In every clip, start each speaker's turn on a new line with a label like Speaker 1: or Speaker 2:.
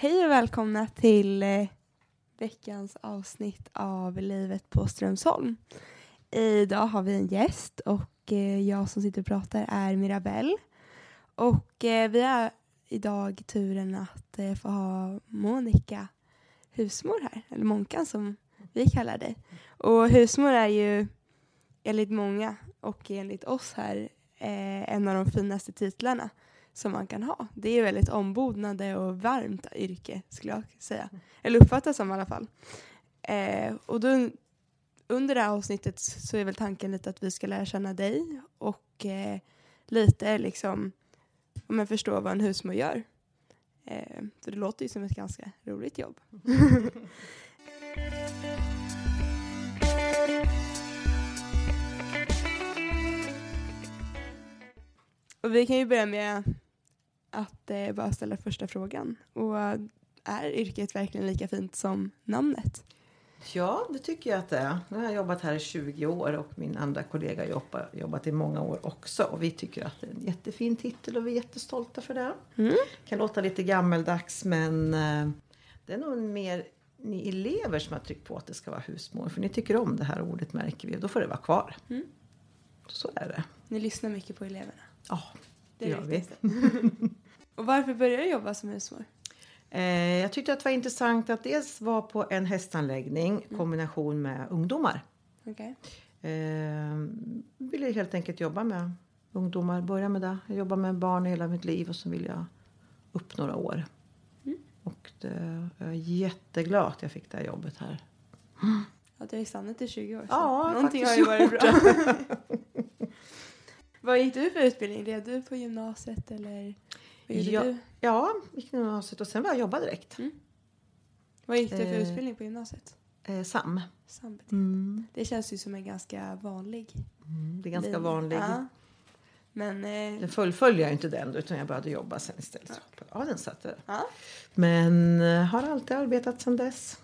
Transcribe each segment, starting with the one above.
Speaker 1: Hej och välkomna till eh, veckans avsnitt av Livet på Strömsholm. Idag har vi en gäst och eh, jag som sitter och pratar är Mirabelle. Och eh, vi har idag turen att eh, få ha Monica husmor här, eller Monkan som vi kallar dig. Och husmor är ju enligt många och enligt oss här eh, en av de finaste titlarna som man kan ha. Det är väldigt ombodnade och varmt yrke skulle jag säga. Eller uppfattas som i alla fall. Eh, och då, under det här avsnittet så är väl tanken lite att vi ska lära känna dig och eh, lite liksom om jag förstår vad en husmor gör. Eh, för det låter ju som ett ganska roligt jobb. och vi kan ju börja med att eh, bara ställa första frågan. Och eh, är yrket verkligen lika fint som namnet?
Speaker 2: Ja, det tycker jag att det är. Nu har jag jobbat här i 20 år och min andra kollega har jobbat, i många år också. Och vi tycker att det är en jättefin titel och vi är jättestolta för det.
Speaker 1: Mm.
Speaker 2: kan låta lite gammeldags men eh, det är nog mer ni elever som har tryckt på att det ska vara husmor. För ni tycker om det här ordet märker vi och då får det vara kvar.
Speaker 1: Mm.
Speaker 2: Så är det.
Speaker 1: Ni lyssnar mycket på eleverna.
Speaker 2: Ja,
Speaker 1: Det är
Speaker 2: gör
Speaker 1: det
Speaker 2: vi.
Speaker 1: viktigaste. och varför började du jobba som husmor?
Speaker 2: Eh, jag tyckte att det var intressant att dels vara på en hästanläggning i kombination med ungdomar.
Speaker 1: Okej.
Speaker 2: Eh, ville helt enkelt jobba med ungdomar. Börja med det. Jag jobbar med barn hela mitt liv och så vill jag upp några år.
Speaker 1: Mm.
Speaker 2: Och det, jag är jätteglad att jag fick det här jobbet här.
Speaker 1: Ja, du har stannat i 20 år. så
Speaker 2: Ja,
Speaker 1: Någonting har ju varit bra. vad gick du för utbildning? Red du på gymnasiet eller vad gjorde
Speaker 2: Ja.
Speaker 1: du?
Speaker 2: Ja, gick gymnasiet och sen var jag jobba direkt.
Speaker 1: Vad gick du för
Speaker 2: Eh.
Speaker 1: utbildning på gymnasiet?
Speaker 2: Eh, SAM. Mm.
Speaker 1: Det känns ju som en ganska vanlig
Speaker 2: Mm, det är ganska vanlig.
Speaker 1: Ja. Men eh,
Speaker 2: Den fullföljde jag inte den utan jag började jobba sen istället.
Speaker 1: Ja.
Speaker 2: Ja, den satt där.
Speaker 1: ja.
Speaker 2: Men eh, har alltid arbetat sedan dess.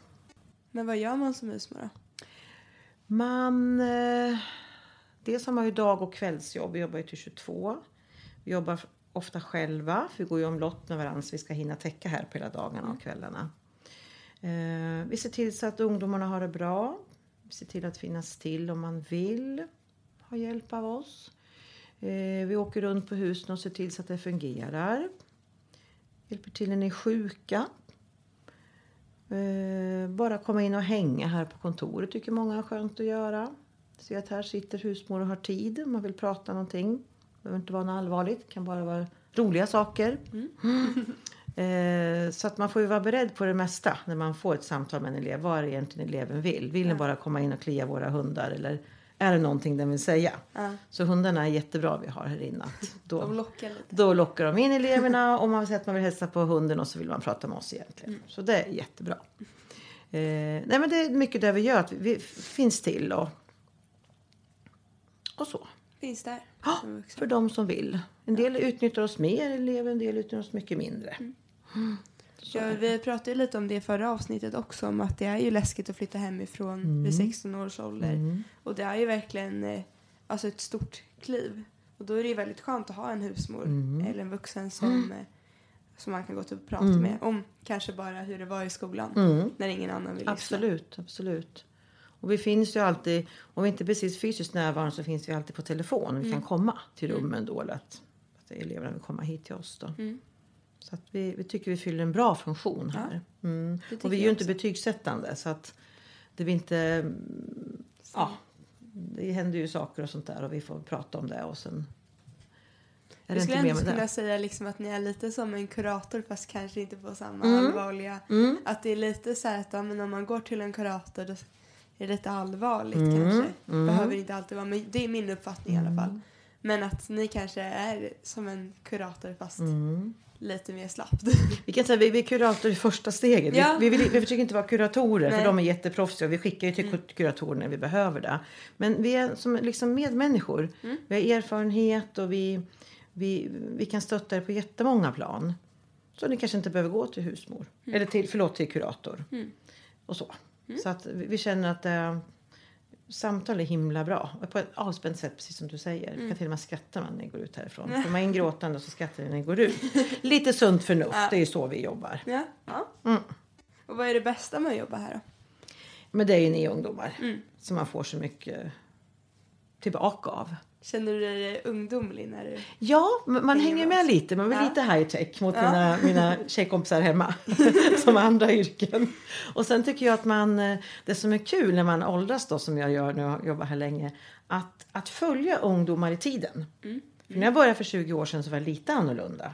Speaker 1: Men vad gör man som husmor då?
Speaker 2: Man... Dels har man ju dag och kvällsjobb. Vi jobbar ju till 22. Vi jobbar ofta själva. För vi går ju omlott med varandra så vi ska hinna täcka här på hela dagarna och kvällarna. Eh, vi ser till så att ungdomarna har det bra. Vi ser till att finnas till om man vill ha hjälp av oss. Eh, vi åker runt på husen och ser till så att det fungerar. Hjälper till när ni är sjuka. Eh, bara komma in och hänga här på kontoret tycker många är skönt att göra. Se att här sitter husmor och har tid om man vill prata någonting. Det behöver inte vara något allvarligt, det kan bara vara roliga saker. Eh, så att man får ju vara beredd på det mesta när man får ett samtal med en elev. Vad är det egentligen eleven vill? Vill den bara komma in och klia våra hundar eller är det någonting den vill säga?
Speaker 1: Ja.
Speaker 2: Så hundarna är jättebra vi har här inne. Då,
Speaker 1: De lockar lite.
Speaker 2: då lockar de in eleverna och man säger att man vill hälsa på hunden och så vill man prata med oss egentligen. Så det är jättebra. Eh, nej men det är mycket det vi gör, att vi, vi finns till och, och så.
Speaker 1: Finns där.
Speaker 2: Ja, för de som vill. En del utnyttjar oss mer elever, en del utnyttjar oss mycket mindre. Så
Speaker 1: Ja,
Speaker 2: är det.
Speaker 1: vi pratade lite om det i förra avsnittet också. Om att det är ju läskigt att flytta hemifrån
Speaker 2: Mm.
Speaker 1: vid 16 års ålder. Och det är ju verkligen eh, alltså ett stort kliv. Och då är det ju väldigt skönt att ha en husmor
Speaker 2: Mm.
Speaker 1: eller en vuxen som, eh, som man kan gå till och prata med om kanske bara hur det var i skolan.
Speaker 2: Mm.
Speaker 1: När ingen annan vill lyssna.
Speaker 2: Absolut, absolut. Och vi finns ju alltid, om vi inte är precis fysiskt närvarande så finns vi alltid på telefon. Vi kan komma till rummen då eller att, att eleverna vill komma hit till oss då.
Speaker 1: Mm.
Speaker 2: Så att vi, vi tycker vi fyller en bra funktion
Speaker 1: Ja,
Speaker 2: här. Mm.
Speaker 1: det tycker
Speaker 2: Och vi är
Speaker 1: jag
Speaker 2: ju inte
Speaker 1: också.
Speaker 2: betygssättande så att det blir inte... mm, Ja, det händer ju saker och sånt där och vi får prata om det och sen är det
Speaker 1: skulle ändå kunna säga liksom att ni är lite som en kurator fast kanske inte på samma
Speaker 2: Mm.
Speaker 1: allvarliga.
Speaker 2: Mm.
Speaker 1: Att det är lite så här att ja, men om man går till en kurator då är lite allvarligt
Speaker 2: Mm,
Speaker 1: kanske.
Speaker 2: mm.
Speaker 1: Behöver inte alltid vara, men det är min uppfattning i alla fall. Men att ni kanske är som en kurator fast
Speaker 2: Mm.
Speaker 1: lite mer slappt.
Speaker 2: Vi kan säga vi, vi är kurator i första steget.
Speaker 1: Ja.
Speaker 2: Vi, vi, vill, vi försöker inte vara kuratorer
Speaker 1: Nej.
Speaker 2: för de är jätteproffsiga. Vi skickar ju till
Speaker 1: Mm.
Speaker 2: kuratorer när vi behöver det. Men vi är som liksom medmänniskor.
Speaker 1: Mm.
Speaker 2: Vi har erfarenhet och vi, vi, vi kan stötta er på jättemånga plan. Så ni kanske inte behöver gå till husmor. Eller till, förlåt, till kurator.
Speaker 1: Mm.
Speaker 2: Och så. Så att vi, vi känner att det, samtal är himla bra. På ett avspänt sätt, precis som du säger. Mm. kan till och med skratta när man går ut härifrån. Kommer man in gråtande så skrattar man när man går ut. Lite sunt förnuft, ja. det är ju så vi jobbar.
Speaker 1: Ja. ja. Mm. Och vad är det bästa med att jobba här då?
Speaker 2: Men det är ju ni ungdomar. Mm. Som man får så mycket tillbaka av.
Speaker 1: Känner du dig ungdomlig när du
Speaker 2: Ja, man hänger med lite. Man är ja. lite high tech mot ja. mina, mina tjejkompisar hemma som andra yrken. Och sen tycker jag att man, eh, det som är kul när man åldras då som jag gör nu och jobbar här länge, att, att följa ungdomar i tiden. Mm. För när jag började för 20 år sedan så var det lite annorlunda.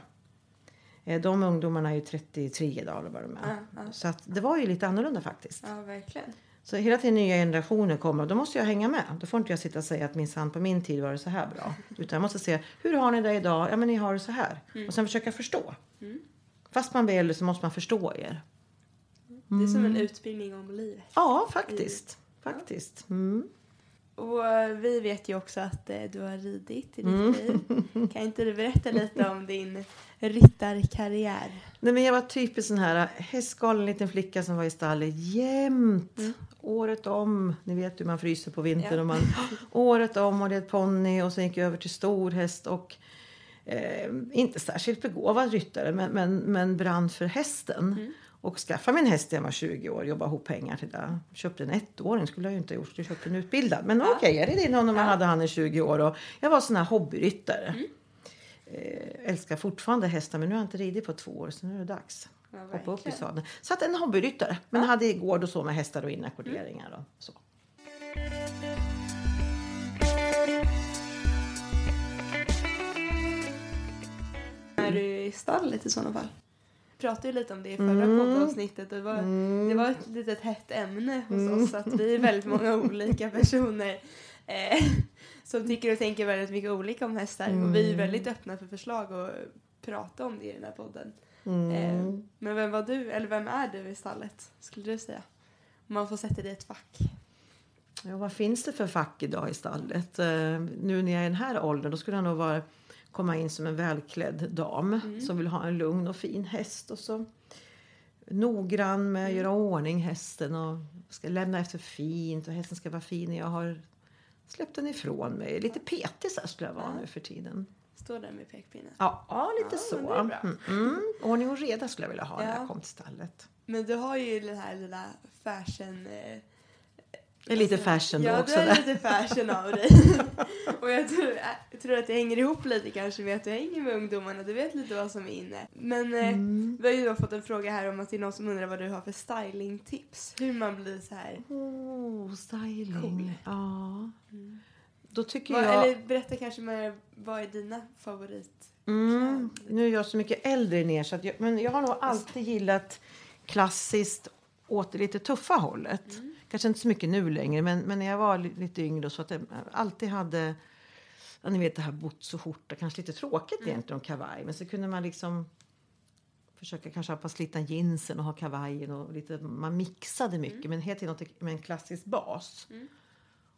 Speaker 2: Eh, de ungdomarna är ju 33 idag eller vad de är. Ja, så att det var ju lite annorlunda faktiskt.
Speaker 1: Ja, verkligen.
Speaker 2: Så hela tiden nya generationer kommer och då måste jag hänga med. Då får inte jag sitta och säga att minsann på min tid var det så här bra. Utan jag måste säga, hur har ni det idag? Ja men ni har det så här. Mm. Och sen försöka förstå. Mm. Fast man vill så måste man förstå er.
Speaker 1: Mm. Det är som en mm. utbildning om livet.
Speaker 2: Ja, faktiskt. Faktiskt. Mm.
Speaker 1: Och eh, vi vet ju också att eh, du har ridit i ditt mm. liv. Kan inte du berätta lite om din ryttarkarriär?
Speaker 2: Nej, men jag var typiskt sån här hästgalen liten flicka som var i stallet jämt. Mm. Året om. Ni vet hur man fryser på vintern. Ja. Och man, året om och det ponny och sen gick jag över till stor häst och eh, inte särskilt begåvad ryttare men, men, men brann för hästen. Mm. Och skaffade mig en häst när jag var 20 år. Jobbade ihop pengar till det. Köpte en ettåring. skulle jag ju inte ha gjort. Jag köpte en utbildad. Men ja. okej, okay, jag red in honom. Jag hade han i 20 år. Och jag var sån här hobbyryttare. Mm. Eh, älskar fortfarande hästar men nu har jag inte ridit på två år så nu är det dags. Ja, Hoppa upp i sadeln. Så att en hobbyryttare. Men ja. hade gård och så med hästar och inackorderingar mm. och så.
Speaker 1: Är du i stallet i sådana fall? pratade ju lite om det i förra mm. poddavsnittet det var, mm. det var ett litet hett ämne hos mm. oss att vi är väldigt många olika personer eh, som tycker och tänker väldigt mycket olika om hästar mm. och vi är mm. väldigt öppna för förslag och prata om det i den här podden. Mm. Eh, men vem var du, eller vem är du i stallet skulle du säga? Om man får sätta dig i ett fack.
Speaker 2: Ja, vad finns det för fack idag i stallet? Eh, nu när jag är i den här åldern då skulle jag nog vara komma in som en välklädd dam mm. som vill ha en lugn och fin häst. Och så noggrann med att mm. göra ordning hästen och ska lämna efter fint och hästen ska vara fin. Jag har släppt den ifrån mig. Lite petig så skulle jag vara nu för tiden.
Speaker 1: Står där med pekpinnen?
Speaker 2: Ja, ja lite ja, så. Mm, mm. Ordning och reda skulle jag vilja ha ja. när jag kom till stallet.
Speaker 1: Men du har ju den här lilla fashion eh,
Speaker 2: det är lite fashion
Speaker 1: ja,
Speaker 2: också.
Speaker 1: Ja, det är lite fashion av dig. och jag tror, jag tror, att det hänger ihop lite kanske med att du hänger med ungdomarna. Du vet lite vad som är inne. Men eh, mm. vi har ju då fått en fråga här om att det är någon som undrar vad du har för stylingtips. Hur man blir så här
Speaker 2: oh, styling. Cool. Ja. Mm. Då tycker
Speaker 1: vad,
Speaker 2: jag...
Speaker 1: Eller berätta kanske mer, vad är dina favorit?
Speaker 2: Mm. Nu är jag så mycket äldre ner så att jag, men jag har nog alltid gillat klassiskt åt det lite tuffa hållet. Mm. Kanske inte så mycket nu längre, men, men när jag var lite yngre så att jag alltid hade ja, ni vet det här boots och skjorta, kanske lite tråkigt mm. egentligen och kavaj. Men så kunde man liksom försöka kanske ha på slitna jeansen och ha kavajen och lite, man mixade mycket mm. men helt tiden med en klassisk bas. Mm.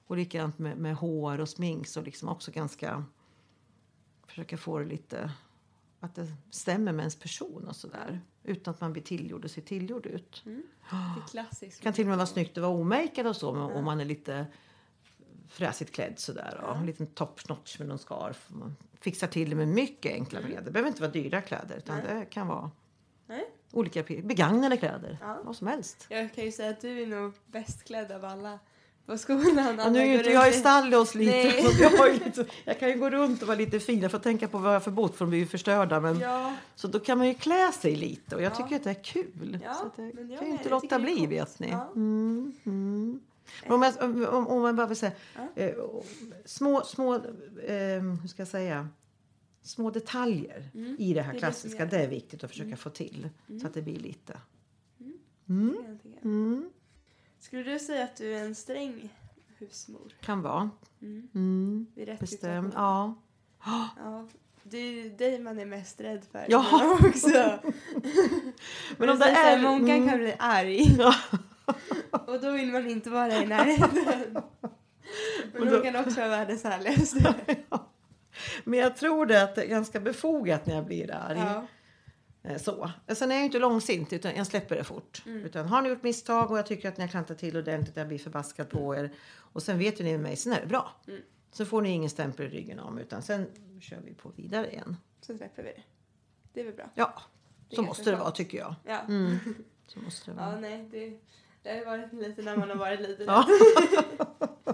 Speaker 2: Och likadant med, med hår och smink så liksom också ganska försöka få det lite att det stämmer med ens person och sådär. Utan att man blir tillgjord och ser tillgjord ut. Mm.
Speaker 1: Det
Speaker 2: kan till och med vara snyggt att vara omakead och så mm. om man är lite fräsigt klädd sådär. Och en liten topsnotch med någon scarf. Man fixar till det med mycket enkla mm. medel. Det behöver inte vara dyra kläder utan Nej. det kan vara Nej. olika begagnade kläder. Ja. Vad som helst.
Speaker 1: Jag kan ju säga att du är nog bäst klädd av alla på skolan.
Speaker 2: Ja, nu är inte jag i stallet hos lite. Jag, lite. jag kan ju gå runt och vara lite fin. Jag får tänka på vad jag får bort för de blir ju förstörda. Men, ja. Så då kan man ju klä sig lite och jag tycker att det är kul. Ja, så det kan ju inte låta bli vet ni. Ja. Mm, mm. om, jag, om, om man bara vill säga eh, små, små, eh, hur ska jag säga? Små detaljer mm. i det här klassiska. Det, det är viktigt att försöka mm. få till så mm. att det blir lite.
Speaker 1: Skulle du säga att du är en sträng husmor?
Speaker 2: Kan vara. Mm. Mm. Bestämd. Ja.
Speaker 1: ja. Det är dig man är mest rädd för.
Speaker 2: Ja.
Speaker 1: också. Men om det är... Många mm. kan bli arg. Ja. Och då vill man inte vara i närheten. Men då... kan också vara världens härligaste.
Speaker 2: Men jag tror det att det är ganska befogat när jag blir arg. Ja. Eh, Så. Sen är jag inte långsint utan jag släpper det fort. Utan har ni gjort misstag och jag tycker att ni har klantat till ordentligt, jag blir förbaskad på er. Och sen vet ju ni med mig, sen är det bra. Så får ni ingen stämpel i ryggen om utan sen kör vi på vidare igen.
Speaker 1: Så släpper vi det. Det är väl bra.
Speaker 2: Ja, så måste det vara tycker jag.
Speaker 1: Ja.
Speaker 2: Mm. Så måste det
Speaker 1: Ja,
Speaker 2: vara.
Speaker 1: nej, det, det har varit lite när man har varit liten.
Speaker 2: Ja.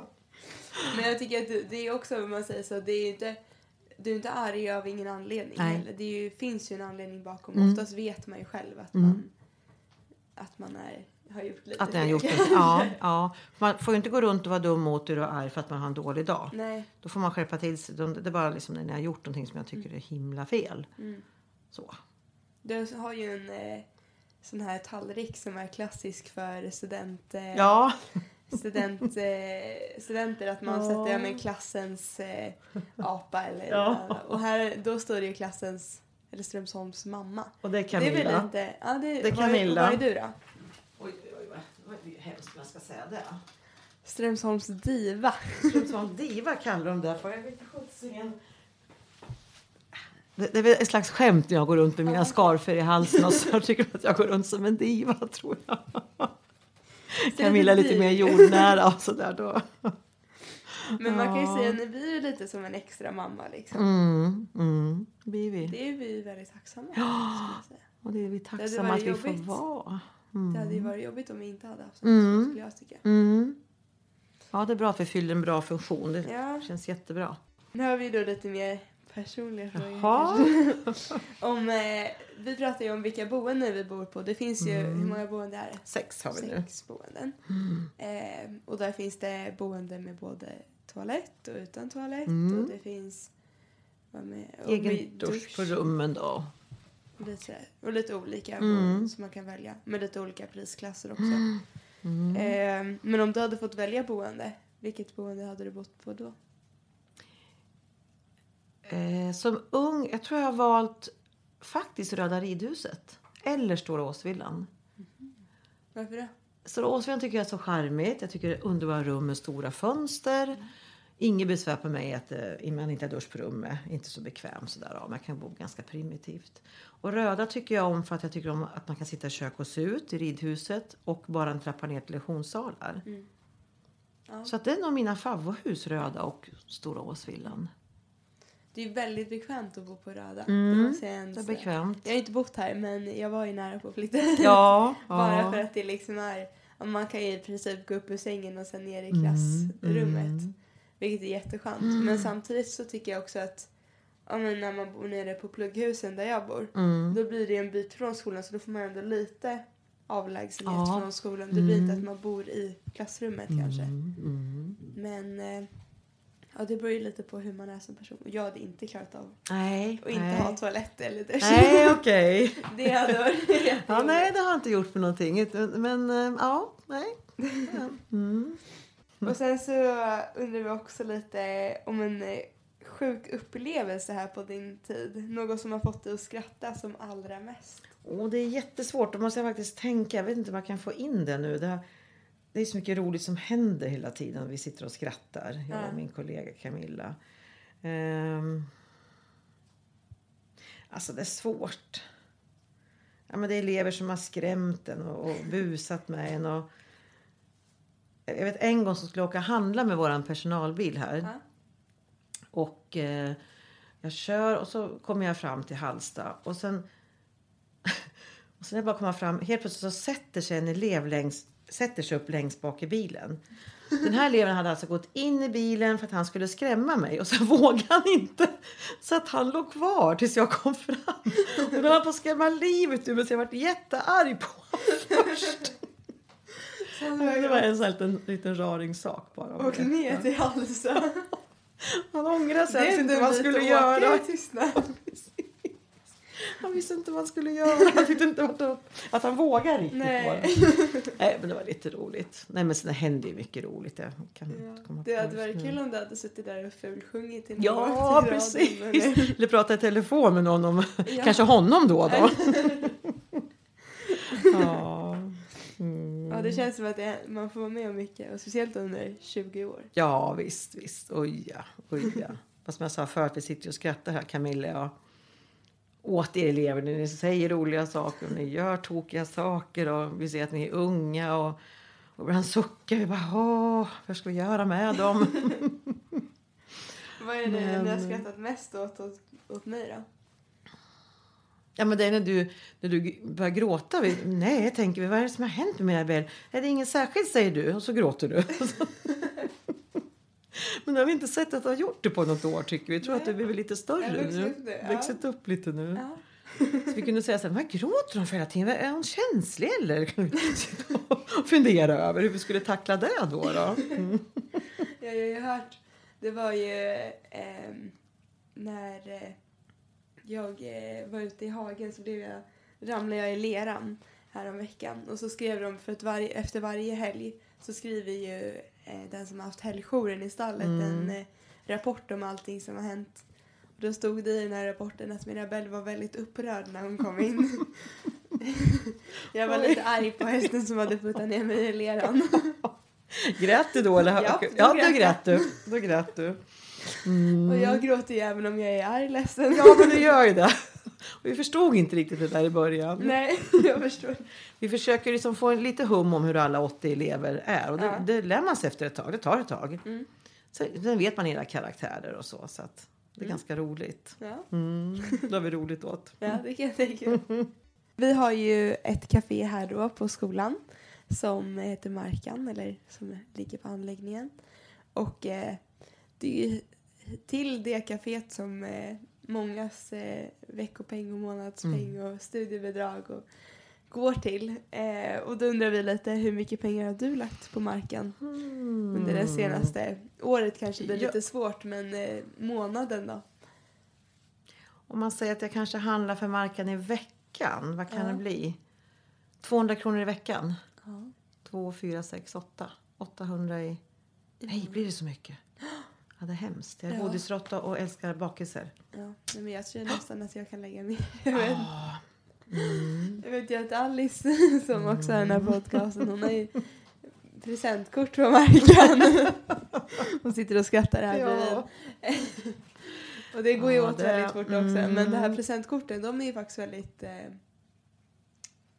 Speaker 1: Men jag tycker att det, är också, om man säger så, det är inte, du är inte arg av ingen anledning
Speaker 2: Nej.
Speaker 1: heller. Det ju, finns ju en anledning bakom.
Speaker 2: Mm.
Speaker 1: Oftast vet man ju själv att
Speaker 2: Mm.
Speaker 1: man, att man är, har gjort lite
Speaker 2: Att ni har gjort det. Ja, ja. Man får ju inte gå runt och vara dum mot er och arg för att man har en dålig dag.
Speaker 1: Nej.
Speaker 2: Då får man skärpa till sig. Det är bara liksom när ni har gjort någonting som jag tycker är himla fel.
Speaker 1: Mm.
Speaker 2: Så.
Speaker 1: Du har ju en eh, sån här tallrik som är klassisk för student, eh,
Speaker 2: Ja,
Speaker 1: student, eh, studenter. Att man
Speaker 2: Ja.
Speaker 1: sätter ja, men klassens eh, apa eller
Speaker 2: Ja.
Speaker 1: Och här, då står det ju klassens, eller Strömsholms mamma.
Speaker 2: och det är
Speaker 1: Det är väl
Speaker 2: Camilla.
Speaker 1: lite, ja, det,
Speaker 2: Det är Camilla.
Speaker 1: Vad är du då?
Speaker 2: Oj, oj, oj, det är hemskt jag ska säga det.
Speaker 1: Strömsholms diva.
Speaker 2: Strömsholm diva kallar de det för. Jag vet inte sjuttsingen. Det, det är ett slags skämt när jag går runt med mina skarfer i halsen och så tycker de att jag går runt som en diva tror jag. Camilla lite mer jordnära och sådär då.
Speaker 1: Men man kan ju
Speaker 2: Ja.
Speaker 1: säga att ni blir ju lite som en extra mamma liksom.
Speaker 2: Mm, mm, blir vi.
Speaker 1: Det är vi väldigt tacksamma för, säga.
Speaker 2: Och det är vi tacksamma att vi får
Speaker 1: jobbigt.
Speaker 2: vara.
Speaker 1: Det hade ju varit jobbigt om vi inte hade haft
Speaker 2: Mm.
Speaker 1: skulle jag tycka.
Speaker 2: Mm. Ja, det är bra att vi fyller en bra funktion. Det
Speaker 1: Ja.
Speaker 2: känns jättebra.
Speaker 1: Nu har vi då lite mer personliga frågor. Om, eh, vi pratar ju om vilka boenden vi bor på. Det finns ju, hur många boenden är det?
Speaker 2: Sex har vi nu.
Speaker 1: Sex boenden. Eh, och där finns det boende med både toalett och utan toalett.
Speaker 2: Mm.
Speaker 1: Och det finns vad med,
Speaker 2: Egen dusch på rummen då.
Speaker 1: Och lite, och lite olika
Speaker 2: Mm.
Speaker 1: boenden som man kan välja. Med lite olika prisklasser också.
Speaker 2: Mm.
Speaker 1: Eh, men om du hade fått välja boende, vilket boende hade du bott på då?
Speaker 2: Eh, som ung, jag tror jag har valt faktiskt Röda ridhuset. Eller Stora Åsvillan.
Speaker 1: Varför det?
Speaker 2: Stora Åsvillan tycker jag är så charmigt. Jag tycker det är underbara rum med stora fönster. Inget besvär på mig att eh, man inte har dusch på rummet. Inte så bekväm sådär. Ja, man kan bo ganska primitivt. Och röda tycker jag om för att jag tycker om att man kan sitta i kök och se ut i ridhuset. Och bara en trappa ner till lektionssalar.
Speaker 1: Mm. Ja.
Speaker 2: Så att det är nog mina favorithus, röda och Stora Åsvillan.
Speaker 1: Det är väldigt bekvämt att bo på Röda.
Speaker 2: Mm,
Speaker 1: det måste jag ändå
Speaker 2: Det är bekvämt.
Speaker 1: Jag har inte bott här men jag var ju nära på att flytta
Speaker 2: Ja,
Speaker 1: Bara
Speaker 2: ja.
Speaker 1: för att det liksom är, man kan ju i princip gå upp ur sängen och sen ner i
Speaker 2: Mm,
Speaker 1: klassrummet.
Speaker 2: mm.
Speaker 1: Vilket är jätteskönt. Men samtidigt så tycker jag också att ja, men när man bor nere på plugghusen där jag bor.
Speaker 2: Mm.
Speaker 1: Då blir det en bit från skolan så då får man ändå lite avlägsenhet
Speaker 2: Ja.
Speaker 1: från skolan. Det blir inte
Speaker 2: Mm.
Speaker 1: att man bor i klassrummet kanske.
Speaker 2: Mm, mm.
Speaker 1: Men eh, ja, det beror ju lite på hur man är som person. Och Jag hade inte klarat av
Speaker 2: Nej,
Speaker 1: att inte
Speaker 2: nej.
Speaker 1: ha toalett eller dusch.
Speaker 2: Nej, okej.
Speaker 1: Det hade varit
Speaker 2: Ja, nej, det har jag inte gjort med någonting. Men eh, ja, nej. Ja. Mm.
Speaker 1: Och sen så undrar vi också lite om en eh, sjuk upplevelse här på din tid. Något som har fått dig att skratta som allra mest.
Speaker 2: Och det är jättesvårt. Då måste jag faktiskt tänka. Jag vet inte om jag kan få in det nu. Det, det är så mycket roligt som händer hela tiden. Vi sitter och skrattar. Jag
Speaker 1: Ja.
Speaker 2: och min kollega Camilla. Ehm. alltså det är svårt. Ja, men det är elever som har skrämt en och, och busat med en. Och, jag vet en gång så skulle jag åka handla med våran personalbil här.
Speaker 1: Ja.
Speaker 2: Och eh, jag kör och så kommer jag fram till Hallsta. Och sen, och sen när jag bara kommer fram, helt plötsligt så sätter sig en elev längst, sätter sig upp längst bak i bilen. Den här eleven hade alltså gått in i bilen för att han skulle skrämma mig och så vågade han inte. Så att han låg kvar tills jag kom fram. Och då höll han på att skrämma livet ur mig så jag varit jättearg på honom först. Det var en sån här liten, liten raringsak bara.
Speaker 1: Och ner till Halsa.
Speaker 2: Han ångrade sig. Inte vad han skulle göra. Han visste inte vad han skulle göra. Han tyckte inte att, att han vågade riktigt
Speaker 1: Nej.
Speaker 2: Nej, men det var lite roligt. Nej, men sen hände ju mycket roligt. Jag kan inte komma
Speaker 1: Det hade varit kul om du hade suttit där och fulsjungit
Speaker 2: Ja,
Speaker 1: i radion,
Speaker 2: precis.
Speaker 1: eller-
Speaker 2: Eller prata i telefon med någon om
Speaker 1: Ja.
Speaker 2: kanske honom då och då. ja. Mm.
Speaker 1: Ja, det känns som att det, man får vara med om mycket. Och speciellt under 20 år.
Speaker 2: ja, visst, visst. Oj ja, oj ja. Vad som jag sa förut, vi sitter och skrattar här Camilla och. Åt er elever när ni säger roliga saker och ni gör tokiga saker och vi ser att ni är unga och, och ibland suckar vi bara åh, vad ska vi göra med dem?
Speaker 1: Vad är det
Speaker 2: Men-
Speaker 1: ni har skrattat mest åt, åt, åt mig då?
Speaker 2: Ja men det är när du, när du börjar gråta. Vi, nej, tänker vi, vad är det som har hänt med Mirabelle? Är det inget särskilt säger du och så gråter du. men det har vi inte sett att du har gjort det på något år tycker vi. Vi tror att du blivit lite
Speaker 1: Jag
Speaker 2: större nu.
Speaker 1: nu, ja.
Speaker 2: Vuxit upp lite nu.
Speaker 1: Ja.
Speaker 2: Så vi kunde säga så här, vad gråter hon för hela tiden? Är hon känslig eller? Kan vi sitta och fundera över hur vi skulle tackla det då. då? Mm.
Speaker 1: Ja, jag har ju hört. Det var ju ehm, när eh, jag eh, var ute i hagen så blev jag, ramlade jag i leran här om veckan. Och så skrev de, för att varje, efter varje helg så skriver ju den som har haft helgjouren i stallet
Speaker 2: Mm.
Speaker 1: en eh, rapport om allting som har hänt. Och då stod det i den här rapporten att Mirabelle var väldigt upprörd när hon kom in. jag var lite arg på hästen som hade puttat ner mig i leran.
Speaker 2: Grät du då? Eller?
Speaker 1: Ja, då
Speaker 2: ja
Speaker 1: grät
Speaker 2: då grät du. Då grät du. Mm.
Speaker 1: Och jag gråter ju även om jag är arg, ledsen.
Speaker 2: Ja, men du gör ju det. Och vi förstod inte riktigt det där i början.
Speaker 1: Nej, jag förstår.
Speaker 2: Vi försöker liksom få en lite hum om hur alla 80 elever är. Och det,
Speaker 1: Ja.
Speaker 2: det lär man sig efter ett tag. Det tar ett tag.
Speaker 1: Mm.
Speaker 2: Sen, sen vet man era karaktärer och så. Så att det är
Speaker 1: Mm.
Speaker 2: ganska roligt.
Speaker 1: Ja,
Speaker 2: Mm. Det har vi roligt åt.
Speaker 1: ja, det kan jag tänka. Vi har ju ett café här då på skolan som heter Markan, eller som ligger på anläggningen. Och eh, det är ju till det kaféet som eh, mångas eh, veckopeng och månadspeng och studiebidrag och går till. Eh, och då undrar vi lite hur mycket pengar har du lagt på Markan under det senaste året? Kanske blir
Speaker 2: Ja.
Speaker 1: lite svårt, men eh, månaden då?
Speaker 2: Om man säger att jag kanske handlar för marken i veckan. Vad kan
Speaker 1: Ja.
Speaker 2: det bli? 200 kronor i veckan.
Speaker 1: Ja.
Speaker 2: 2, 4, 6, 8. 800 i... Nej, blir det så mycket? Ja, det är hemskt. Jag är
Speaker 1: Ja.
Speaker 2: godisråtta och älskar bakelser.
Speaker 1: Ja, men jag tror nästan att jag kan lägga mer. Jag vet,
Speaker 2: Ah. Mm.
Speaker 1: jag vet ju att Alice som också har den här podcasten, hon har ju presentkort på marken. Hon sitter och skrattar här bredvid.
Speaker 2: Ja.
Speaker 1: Och det går ju
Speaker 2: Ja,
Speaker 1: åt väldigt fort också. Men det här
Speaker 2: mm.
Speaker 1: presentkorten, de är ju faktiskt väldigt, eh,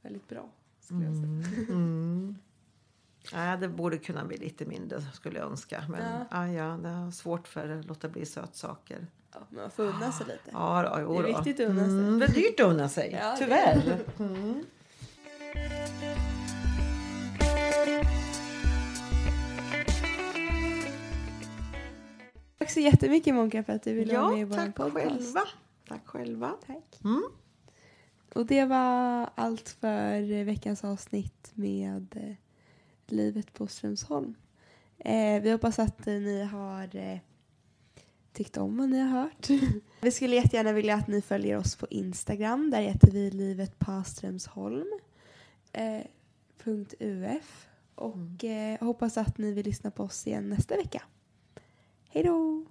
Speaker 1: väldigt bra. Skulle jag säga.
Speaker 2: Mm. Ja, det borde kunna bli lite mindre skulle jag önska. Men
Speaker 1: Ja.
Speaker 2: ja. Ja, det har svårt för att låta bli sötsaker.
Speaker 1: Ja, men man får unna sig lite.
Speaker 2: Ja, då, jo
Speaker 1: Det är viktigt att unna sig.
Speaker 2: Mm, det är dyrt att unna sig,
Speaker 1: Ja,
Speaker 2: tyvärr. Mm.
Speaker 1: Tack så jättemycket Monka för att du ville vara med i
Speaker 2: Ja,
Speaker 1: vår
Speaker 2: tack
Speaker 1: podcast.
Speaker 2: själva. Tack själva.
Speaker 1: Tack.
Speaker 2: Mm.
Speaker 1: Och det var allt för veckans avsnitt med eh, livet på Strömsholm. Eh, vi hoppas att eh, ni har eh, tyckt om vad ni har hört. vi skulle jättegärna vilja att ni följer oss på Instagram. Där heter vi livet på Strömsholm. Eh, .uf. Och eh, hoppas att ni vill lyssna på oss igen nästa vecka. Hej då!